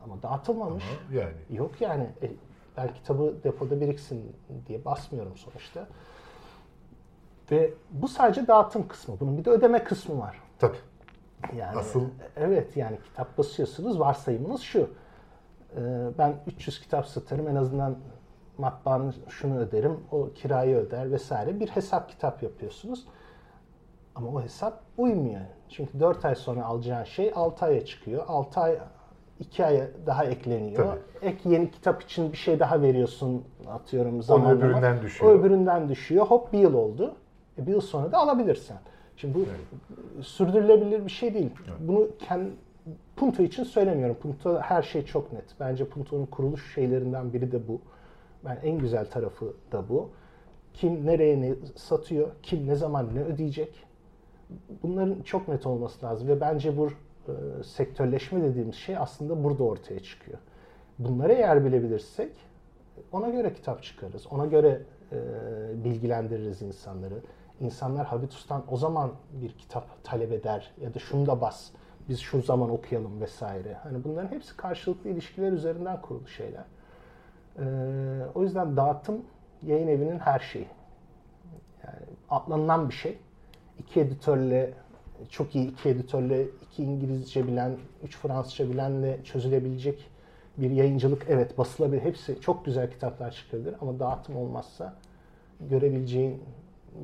Ama dağıtılmamış. Ama yani. Yok yani. E, ben kitabı depoda biriksin diye basmıyorum sonuçta. Ve bu sadece dağıtım kısmı. Bunun bir de ödeme kısmı var. Tabii. Yani Asıl- evet yani kitap basıyorsunuz varsayımınız şu. Ee, ben 300 kitap satarım en azından matbaanın şunu öderim, o kirayı öder vesaire bir hesap kitap yapıyorsunuz. Ama o hesap uymuyor. Çünkü 4 ay sonra alacağın şey 6 aya çıkıyor. 6 ay 2 aya daha ekleniyor. Tabii. Ek yeni kitap için bir şey daha veriyorsun atıyorum zamanlama. öbüründen düşüyor. O öbüründen düşüyor. Hop bir yıl oldu. E, bir yıl sonra da alabilirsin. Şimdi bu sürdürülebilir bir şey değil. Bunu kendi Punto için söylemiyorum. Punto her şey çok net. Bence Punto'nun kuruluş şeylerinden biri de bu. Ben en güzel tarafı da bu. Kim nereye ne satıyor, kim ne zaman ne ödeyecek. Bunların çok net olması lazım ve bence bu e, sektörleşme dediğimiz şey aslında burada ortaya çıkıyor. Bunları eğer bilebilirsek ona göre kitap çıkarız. Ona göre e, bilgilendiririz insanları. İnsanlar Habitus'tan o zaman bir kitap talep eder ya da şunu da bas, biz şu zaman okuyalım vesaire. Hani bunların hepsi karşılıklı ilişkiler üzerinden kurulu şeyler. E, o yüzden dağıtım yayın evinin her şeyi. Yani atlanılan bir şey. İki editörle, çok iyi iki editörle, iki İngilizce bilen, üç Fransızca bilenle çözülebilecek bir yayıncılık evet basılabilir. Hepsi çok güzel kitaplar çıkabilir ama dağıtım olmazsa görebileceğin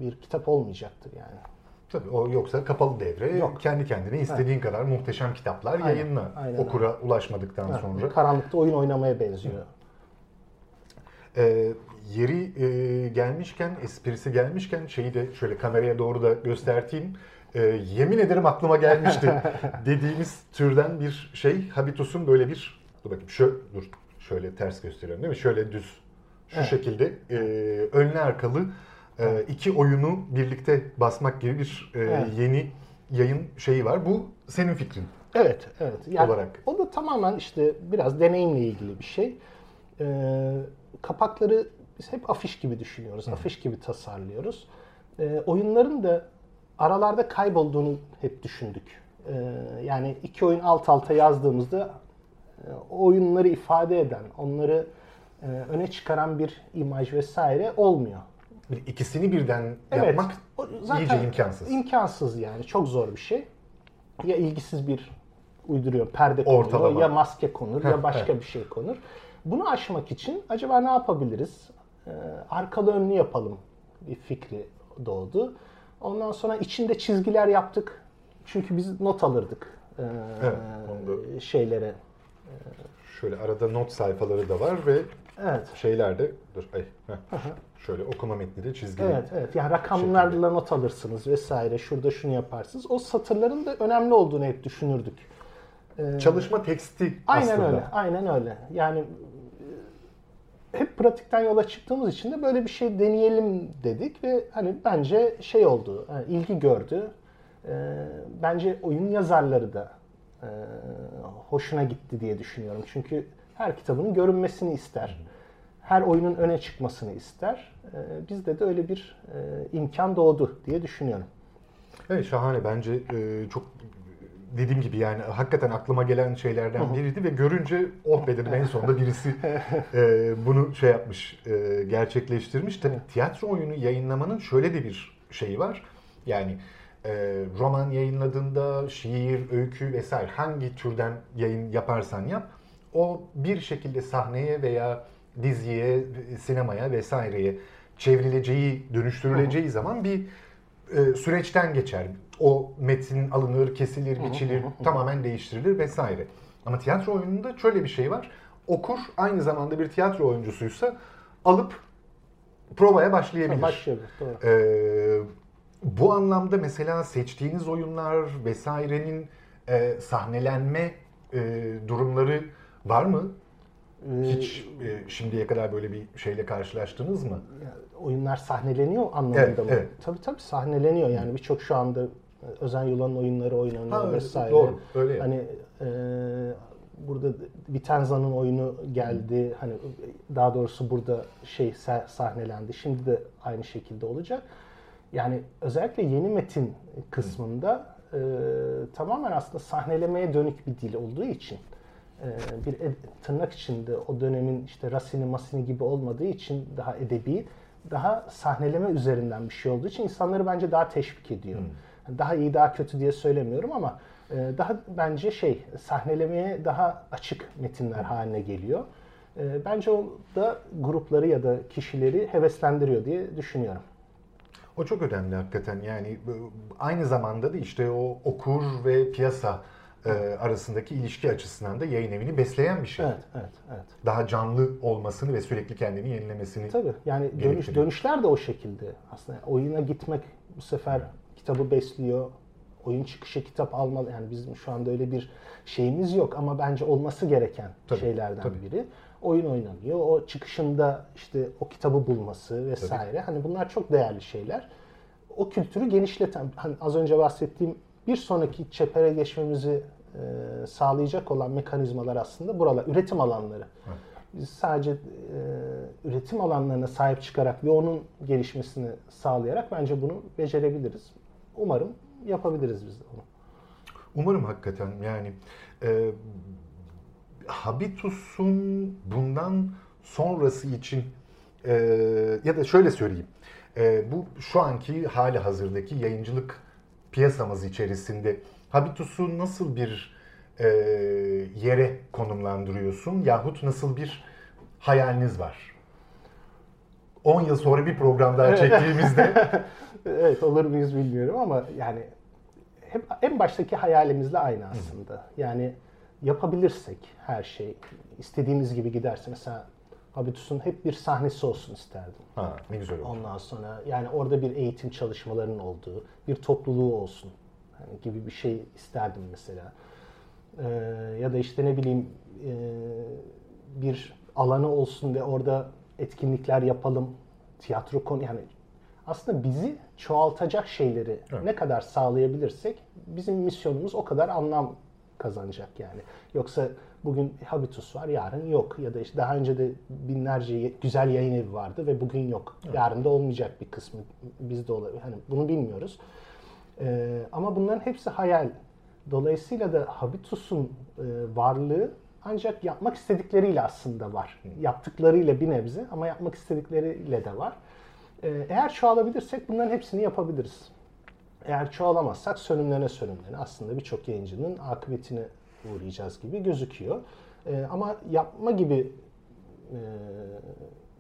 bir kitap olmayacaktır yani. Tabii o yoksa kapalı devre. Yok. Kendi kendine istediğin kadar muhteşem kitaplar Aynen, yayınla. aynen Okura ulaşmadıktan Ha, sonra. Karanlıkta oyun oynamaya benziyor. Ee, yeri e, gelmişken, esprisi gelmişken şeyi de şöyle kameraya doğru da göstereyim. Ee, yemin ederim aklıma gelmişti dediğimiz türden bir şey. Habitus'un böyle bir, dur bakayım şöyle, dur şöyle ters gösteriyorum değil mi? Şöyle düz, şu Evet. şekilde e, önlü arkalı e, iki oyunu birlikte basmak gibi bir e, Evet. yeni yayın şeyi var. Bu senin fikrin. Evet, evet. Yani Olarak. O da tamamen işte biraz deneyimle ilgili bir şey. Ee, kapakları biz hep afiş gibi düşünüyoruz, afiş gibi tasarlıyoruz. Ee, oyunların da aralarda kaybolduğunu hep düşündük. Ee, yani iki oyun alt alta yazdığımızda e, oyunları ifade eden, onları e, öne çıkaran bir imaj vesaire olmuyor. İkisini birden Evet. yapmak o iyice imkansız. İmkansız yani. Çok zor bir şey. Ya ilgisiz bir uyduruyor perde konur, ya maske konur, ya başka bir şey konur. Bunu aşmak için acaba ne yapabiliriz? Ee, arkalı önlü yapalım bir fikri doğdu. Ondan sonra içinde çizgiler yaptık. Çünkü biz not alırdık ee, Evet, şeylere. Şöyle arada not sayfaları da var ve Evet. şeyler de dur ay heh. şöyle okuma metni de çizgili. Evet, evet. Yani rakamlarla not alırsınız vesaire. Şurada şunu yaparsınız. O satırların da önemli olduğunu hep düşünürdük. Çalışma teksti Aynen aslında. öyle. Aynen öyle. Yani e, hep pratikten yola çıktığımız için de böyle bir şey deneyelim dedik ve hani bence şey oldu, yani ilgi gördü. Ee, bence oyun yazarları da e, hoşuna gitti diye düşünüyorum. Çünkü her kitabının görünmesini ister. Her oyunun öne çıkmasını ister. Bizde de öyle bir e, imkan doğdu diye düşünüyorum. Evet şahane bence e, çok dediğim gibi yani hakikaten aklıma gelen şeylerden biriydi ve görünce oh be dedim en sonunda birisi e, bunu şey yapmış, e, gerçekleştirmiş. Tabii tiyatro oyunu yayınlamanın şöyle de bir şeyi var. Yani e, roman yayınladığında şiir, öykü vesaire hangi türden yayın yaparsan yap o bir şekilde sahneye veya diziye, sinemaya vesaireye çevrileceği, dönüştürüleceği zaman bir e, süreçten geçer. O metin alınır, kesilir, biçilir, tamamen değiştirilir vesaire. Ama tiyatro oyununda şöyle bir şey var. Okur aynı zamanda bir tiyatro oyuncusuysa alıp provaya başlayabilir. Başlayalım. Doğru. Ee, bu anlamda mesela seçtiğiniz oyunlar vesairenin e, sahnelenme e, durumları var mı? Hiç e, şimdiye kadar böyle bir şeyle karşılaştınız mı? oyunlar sahneleniyor anlamında Evet, mı? evet. Tabii tabii sahneleniyor yani birçok şu anda Özen Yulan'ın oyunları oynanıyor Ha, vesaire. doğru, öyle yani. Hani e, burada Vitenza'nın oyunu geldi. Hani daha doğrusu burada şey sa- sahnelendi. Şimdi de aynı şekilde olacak. Yani özellikle yeni metin kısmında e, tamamen aslında sahnelemeye dönük bir dil olduğu için bir tırnak içinde o dönemin işte Racine, Masini gibi olmadığı için daha edebi, daha sahneleme üzerinden bir şey olduğu için insanları bence daha teşvik ediyor. Hmm. Daha iyi, daha kötü diye söylemiyorum ama daha bence şey sahnelemeye daha açık metinler haline geliyor. Bence o da grupları ya da kişileri heveslendiriyor diye düşünüyorum. O çok önemli hakikaten. Yani aynı zamanda da işte o okur ve piyasa e, arasındaki ilişki açısından da yayın evini besleyen bir şey. Evet, evet, evet. Daha canlı olmasını ve sürekli kendini yenilemesini. Tabii. Yani dönüş, dönüşler de o şekilde. Aslında oyuna gitmek bu sefer kitabı besliyor. Oyun çıkışı kitap almalı. Yani bizim şu anda öyle bir şeyimiz yok ama bence olması gereken tabii, şeylerden tabii. biri. Oyun oynanıyor. O çıkışında işte o kitabı bulması vesaire. Tabii. Hani bunlar çok değerli şeyler. O kültürü genişleten, hani az önce bahsettiğim bir sonraki çepere geçmemizi e, sağlayacak olan mekanizmalar aslında buralar, üretim alanları. Evet. Biz sadece e, üretim alanlarına sahip çıkarak ve onun gelişmesini sağlayarak bence bunu becerebiliriz. Umarım yapabiliriz biz de bunu. Umarım hakikaten yani e, Habitus'un bundan sonrası için e, ya da şöyle söyleyeyim. E, bu şu anki hali hazırdaki yayıncılık piyasamız içerisinde Habitus'u nasıl bir e, yere konumlandırıyorsun yahut nasıl bir hayaliniz var? 10 yıl sonra bir program daha çektiğimizde. evet olur muyuz bilmiyorum ama yani hep en baştaki hayalimizle aynı aslında. Yani yapabilirsek her şey istediğimiz gibi giderse mesela Habitus'un hep bir sahnesi olsun isterdim. Ha, ne güzel olur. Ondan sonra yani orada bir eğitim çalışmalarının olduğu, bir topluluğu olsun yani gibi bir şey isterdim mesela. Ee, ya da işte ne bileyim e, bir alanı olsun ve orada etkinlikler yapalım, tiyatro konu yani aslında bizi çoğaltacak şeyleri evet. ne kadar sağlayabilirsek bizim misyonumuz o kadar anlam kazanacak yani. Yoksa bugün Habitus var, yarın yok. Ya da işte daha önce de binlerce güzel yayın evi vardı ve bugün yok. Evet. Yarın da olmayacak bir kısmı bizde olabilir. Hani bunu bilmiyoruz. Ee, ama bunların hepsi hayal. Dolayısıyla da Habitus'un e, varlığı ancak yapmak istedikleriyle aslında var. Yaptıklarıyla bir nebze ama yapmak istedikleriyle de var. Ee, eğer çoğalabilirsek bunların hepsini yapabiliriz. Eğer çoğalamazsak sönümlene sönümlene aslında birçok yayıncının akıbetini uğrayacağız gibi gözüküyor. Ee, ama yapma gibi e,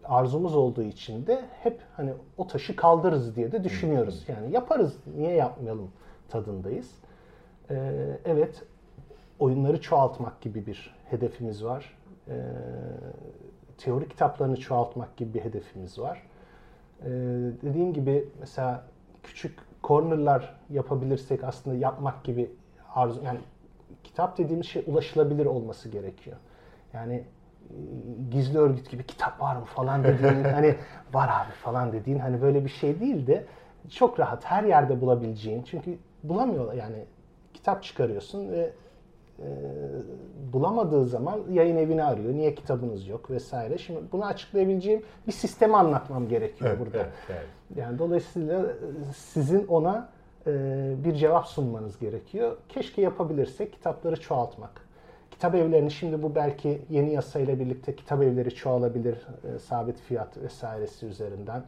arzumuz olduğu için de hep hani o taşı kaldırırız diye de düşünüyoruz. Yani yaparız, niye yapmayalım tadındayız. Ee, evet, oyunları çoğaltmak gibi bir hedefimiz var. Ee, teori kitaplarını çoğaltmak gibi bir hedefimiz var. Ee, dediğim gibi mesela küçük cornerlar yapabilirsek aslında yapmak gibi arzu yani kitap dediğimiz şey ulaşılabilir olması gerekiyor. Yani gizli örgüt gibi kitap var mı falan dediğin hani var abi falan dediğin hani böyle bir şey değil de çok rahat her yerde bulabileceğin çünkü bulamıyorlar yani kitap çıkarıyorsun ve e, bulamadığı zaman yayın evini arıyor. Niye kitabınız yok vesaire. Şimdi bunu açıklayabileceğim bir sistemi anlatmam gerekiyor evet, burada. Evet, evet. Yani dolayısıyla sizin ona e, bir cevap sunmanız gerekiyor. Keşke yapabilirsek kitapları çoğaltmak kitap evlerini şimdi bu belki yeni yasayla birlikte kitap evleri çoğalabilir e, sabit fiyat vesairesi üzerinden.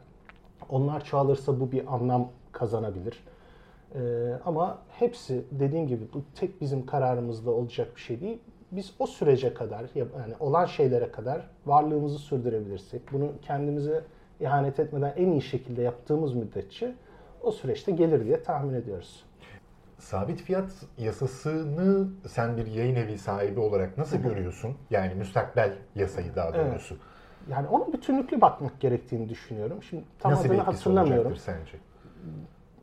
Onlar çoğalırsa bu bir anlam kazanabilir. E, ama hepsi dediğim gibi bu tek bizim kararımızda olacak bir şey değil. Biz o sürece kadar yani olan şeylere kadar varlığımızı sürdürebilirsek, bunu kendimize ihanet etmeden en iyi şekilde yaptığımız müddetçe o süreçte gelir diye tahmin ediyoruz. Sabit fiyat yasasını sen bir yayın evi sahibi olarak nasıl görüyorsun? Yani müstakbel yasayı daha doğrusu. Evet. Yani ona bütünlüklü bakmak gerektiğini düşünüyorum. Şimdi tam nasıl adını hatırlamıyorum. sence?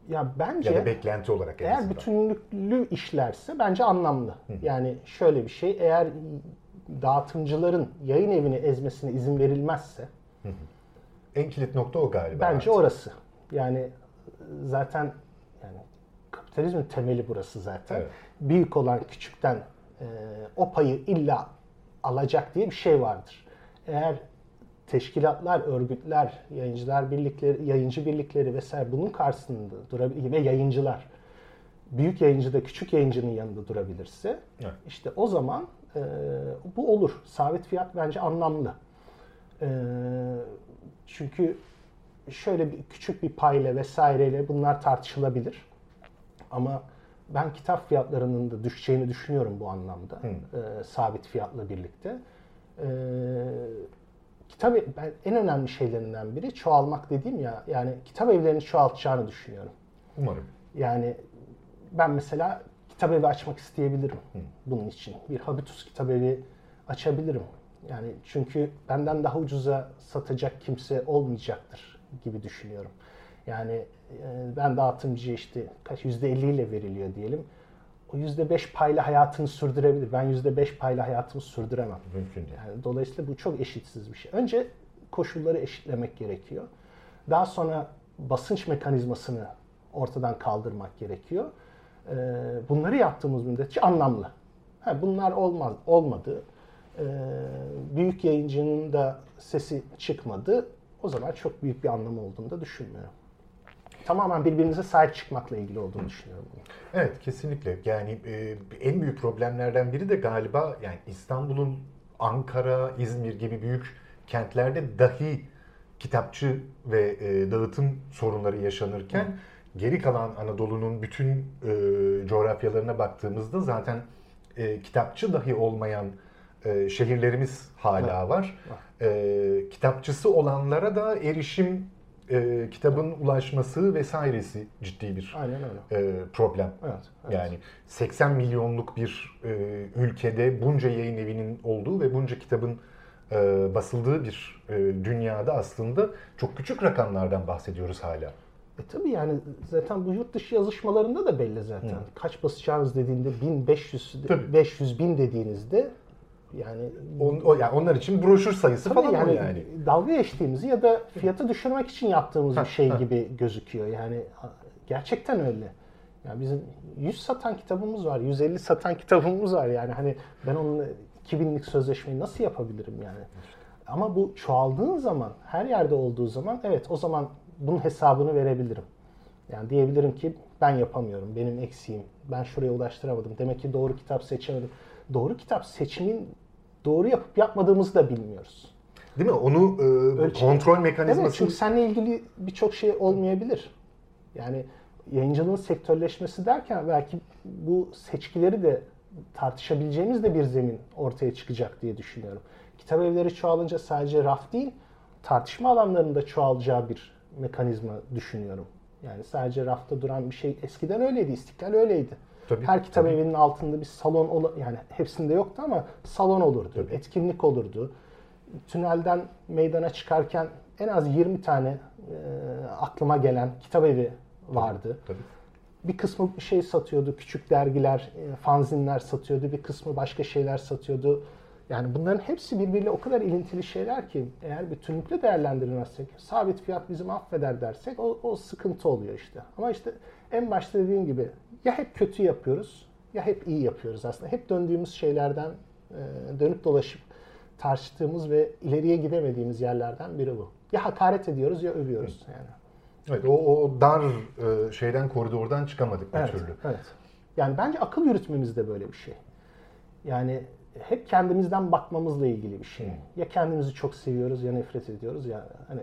Ya bence ya da beklenti olarak eğer azından. bütünlüklü işlerse bence anlamlı. Hı. Yani şöyle bir şey eğer dağıtımcıların yayın evini ezmesine izin verilmezse hı hı. en kilit nokta o galiba. Bence artık. orası. Yani zaten kapitalizmin temeli burası zaten. Evet. Büyük olan küçükten e, o payı illa alacak diye bir şey vardır. Eğer teşkilatlar, örgütler, yayıncılar birlikleri, yayıncı birlikleri vesaire bunun karşısında durabilir ve yayıncılar büyük yayıncı da küçük yayıncının yanında durabilirse evet. işte o zaman e, bu olur. Sabit fiyat bence anlamlı. E, çünkü şöyle bir küçük bir payla vesaireyle bunlar tartışılabilir. Ama ben kitap fiyatlarının da düşeceğini düşünüyorum bu anlamda. E, sabit fiyatla birlikte. E, kitap ben, en önemli şeylerinden biri çoğalmak dediğim ya yani kitap evlerini çoğaltacağını düşünüyorum. Umarım. Yani ben mesela kitap evi açmak isteyebilirim Hı. bunun için. Bir habitus kitap evi açabilirim. Yani çünkü benden daha ucuza satacak kimse olmayacaktır gibi düşünüyorum. Yani e, ben dağıtımcıya işte kaç yüzde elli ile veriliyor diyelim. O yüzde beş payla hayatını sürdürebilir. Ben yüzde beş payla hayatımı sürdüremem. Mümkün değil. Yani dolayısıyla bu çok eşitsiz bir şey. Önce koşulları eşitlemek gerekiyor. Daha sonra basınç mekanizmasını ortadan kaldırmak gerekiyor. Ee, bunları yaptığımız müddetçe anlamlı. bunlar olmaz, olmadı. Ee, büyük yayıncının da sesi çıkmadı. O zaman çok büyük bir anlamı olduğunu da düşünmüyorum. Tamamen birbirinize sahip çıkmakla ilgili olduğunu düşünüyorum. Evet kesinlikle. Yani e, en büyük problemlerden biri de galiba yani İstanbul'un Ankara, İzmir gibi büyük kentlerde dahi kitapçı ve e, dağıtım sorunları yaşanırken Hı geri kalan Anadolu'nun bütün e, coğrafyalarına baktığımızda zaten e, kitapçı dahi olmayan e, şehirlerimiz hala var. E, kitapçısı olanlara da erişim, e, kitabın ulaşması vesairesi ciddi bir Aynen öyle. E, problem. Evet, evet. Yani 80 milyonluk bir e, ülkede bunca yayın evinin olduğu ve bunca kitabın e, basıldığı bir e, dünyada aslında çok küçük rakamlardan bahsediyoruz hala. E tabii yani zaten bu yurt dışı yazışmalarında da belli zaten. Hı. Kaç basacağınız dediğinde 1500 tabii. 500 bin dediğinizde yani On, o, yani onlar için broşür sayısı falan yani, yani. Dalga geçtiğimizi ya da fiyatı düşürmek için yaptığımız bir şey gibi gözüküyor. Yani gerçekten öyle. Yani bizim 100 satan kitabımız var, 150 satan kitabımız var yani hani ben onun 2000'lik sözleşmeyi nasıl yapabilirim yani? Ama bu çoğaldığın zaman, her yerde olduğu zaman evet o zaman bunun hesabını verebilirim. Yani diyebilirim ki ben yapamıyorum, benim eksiğim, ben şuraya ulaştıramadım. Demek ki doğru kitap seçemedim. Doğru kitap seçimin doğru yapıp yapmadığımızı da bilmiyoruz. Değil mi? Onu e, kontrol mekanizması... Evet çünkü seninle ilgili birçok şey olmayabilir. Yani yayıncılığın sektörleşmesi derken belki bu seçkileri de tartışabileceğimiz de bir zemin ortaya çıkacak diye düşünüyorum. Kitap evleri çoğalınca sadece raf değil, tartışma alanlarında çoğalacağı bir mekanizma düşünüyorum. Yani sadece rafta duran bir şey eskiden öyleydi. İstiklal öyleydi. Tabii, Her kitap tabii. evinin altında bir salon yani hepsinde yoktu ama salon olurdu, tabii. etkinlik olurdu. Tünelden meydana çıkarken en az 20 tane e, aklıma gelen kitap evi vardı. Tabii, tabii. Bir kısmı bir şey satıyordu, küçük dergiler, e, fanzinler satıyordu, bir kısmı başka şeyler satıyordu. Yani bunların hepsi birbiriyle o kadar ilintili şeyler ki eğer bütünlükle değerlendirilmezsek, sabit fiyat bizim affeder dersek o, o sıkıntı oluyor işte. Ama işte en başta dediğim gibi ya hep kötü yapıyoruz ya hep iyi yapıyoruz aslında. Hep döndüğümüz şeylerden e, dönüp dolaşıp tartıştığımız ve ileriye gidemediğimiz yerlerden biri bu. Ya hakaret ediyoruz ya övüyoruz yani. Evet o, o dar e, şeyden koridordan çıkamadık bir evet, türlü. Evet. Yani bence akıl yürütmemiz de böyle bir şey. Yani hep kendimizden bakmamızla ilgili bir şey. Hmm. Ya kendimizi çok seviyoruz ya nefret ediyoruz ya hani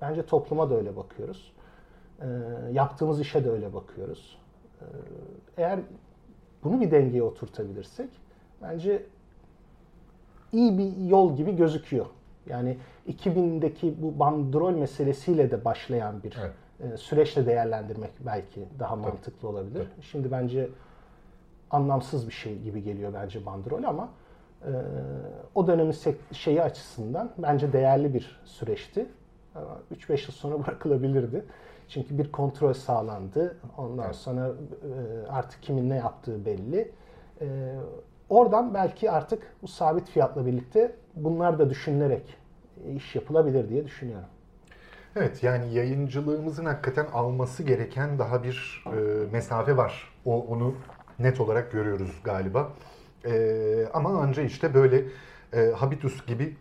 bence topluma da öyle bakıyoruz. E, yaptığımız işe de öyle bakıyoruz. E, eğer bunu bir dengeye oturtabilirsek bence iyi bir yol gibi gözüküyor. Yani 2000'deki bu bandrol meselesiyle de başlayan bir evet. e, süreçle değerlendirmek belki daha mantıklı olabilir. Tabii. Şimdi bence anlamsız bir şey gibi geliyor bence bandrol ama e, o dönemin şeyi açısından bence değerli bir süreçti. 3-5 yıl sonra bırakılabilirdi. Çünkü bir kontrol sağlandı. Ondan evet. sonra e, artık kimin ne yaptığı belli. E, oradan belki artık bu sabit fiyatla birlikte bunlar da düşünülerek iş yapılabilir diye düşünüyorum. Evet yani yayıncılığımızın hakikaten alması gereken daha bir e, mesafe var. O onu net olarak görüyoruz galiba. E, ama anca işte böyle e, Habitus gibi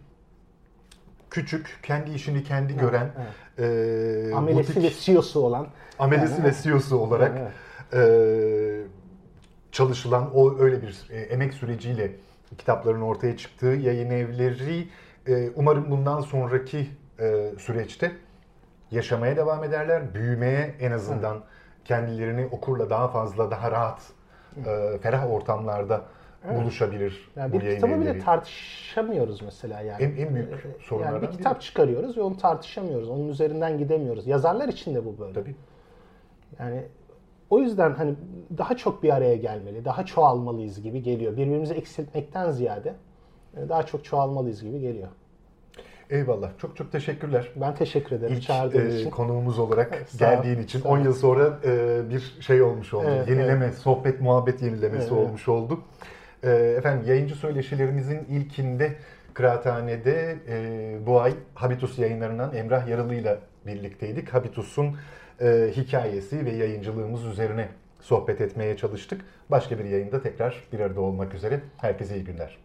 küçük, kendi işini kendi gören, evet. E, amelesi butik, ve CEO'su olan, amelesi yani, ve CEO'su olarak evet. e, çalışılan o öyle bir e, emek süreciyle kitapların ortaya çıktığı yayın evleri e, umarım bundan sonraki e, süreçte yaşamaya devam ederler. Büyümeye en azından kendilerini okurla daha fazla, daha rahat, e, ferah ortamlarda buluşabilir Yani bu bir kitabı bile tartışamıyoruz mesela yani. En- en büyük sorunlardan Yani bir kitap çıkarıyoruz ve onu tartışamıyoruz. Onun üzerinden gidemiyoruz. Yazarlar için de bu böyle. Tabii. Yani o yüzden hani daha çok bir araya gelmeli, daha çoğalmalıyız gibi geliyor. Birbirimizi eksiltmekten ziyade e, daha çok çoğalmalıyız gibi geliyor. Eyvallah. Çok çok teşekkürler. Ben teşekkür ederim İlk çağırdığın e, için. konuğumuz olarak ol, geldiğin için sağ ol. 10 yıl sonra e, bir şey olmuş oldu. Evet, Yenileme, sohbet, muhabbet yenilemesi Evet. olmuş oldu. E, efendim yayıncı söyleşilerimizin ilkinde Kıraathane'de e, bu ay Habitus yayınlarından Emrah Yaralı ile birlikteydik. Habitus'un e, hikayesi ve yayıncılığımız üzerine sohbet etmeye çalıştık. Başka bir yayında tekrar bir arada olmak üzere. Herkese iyi günler.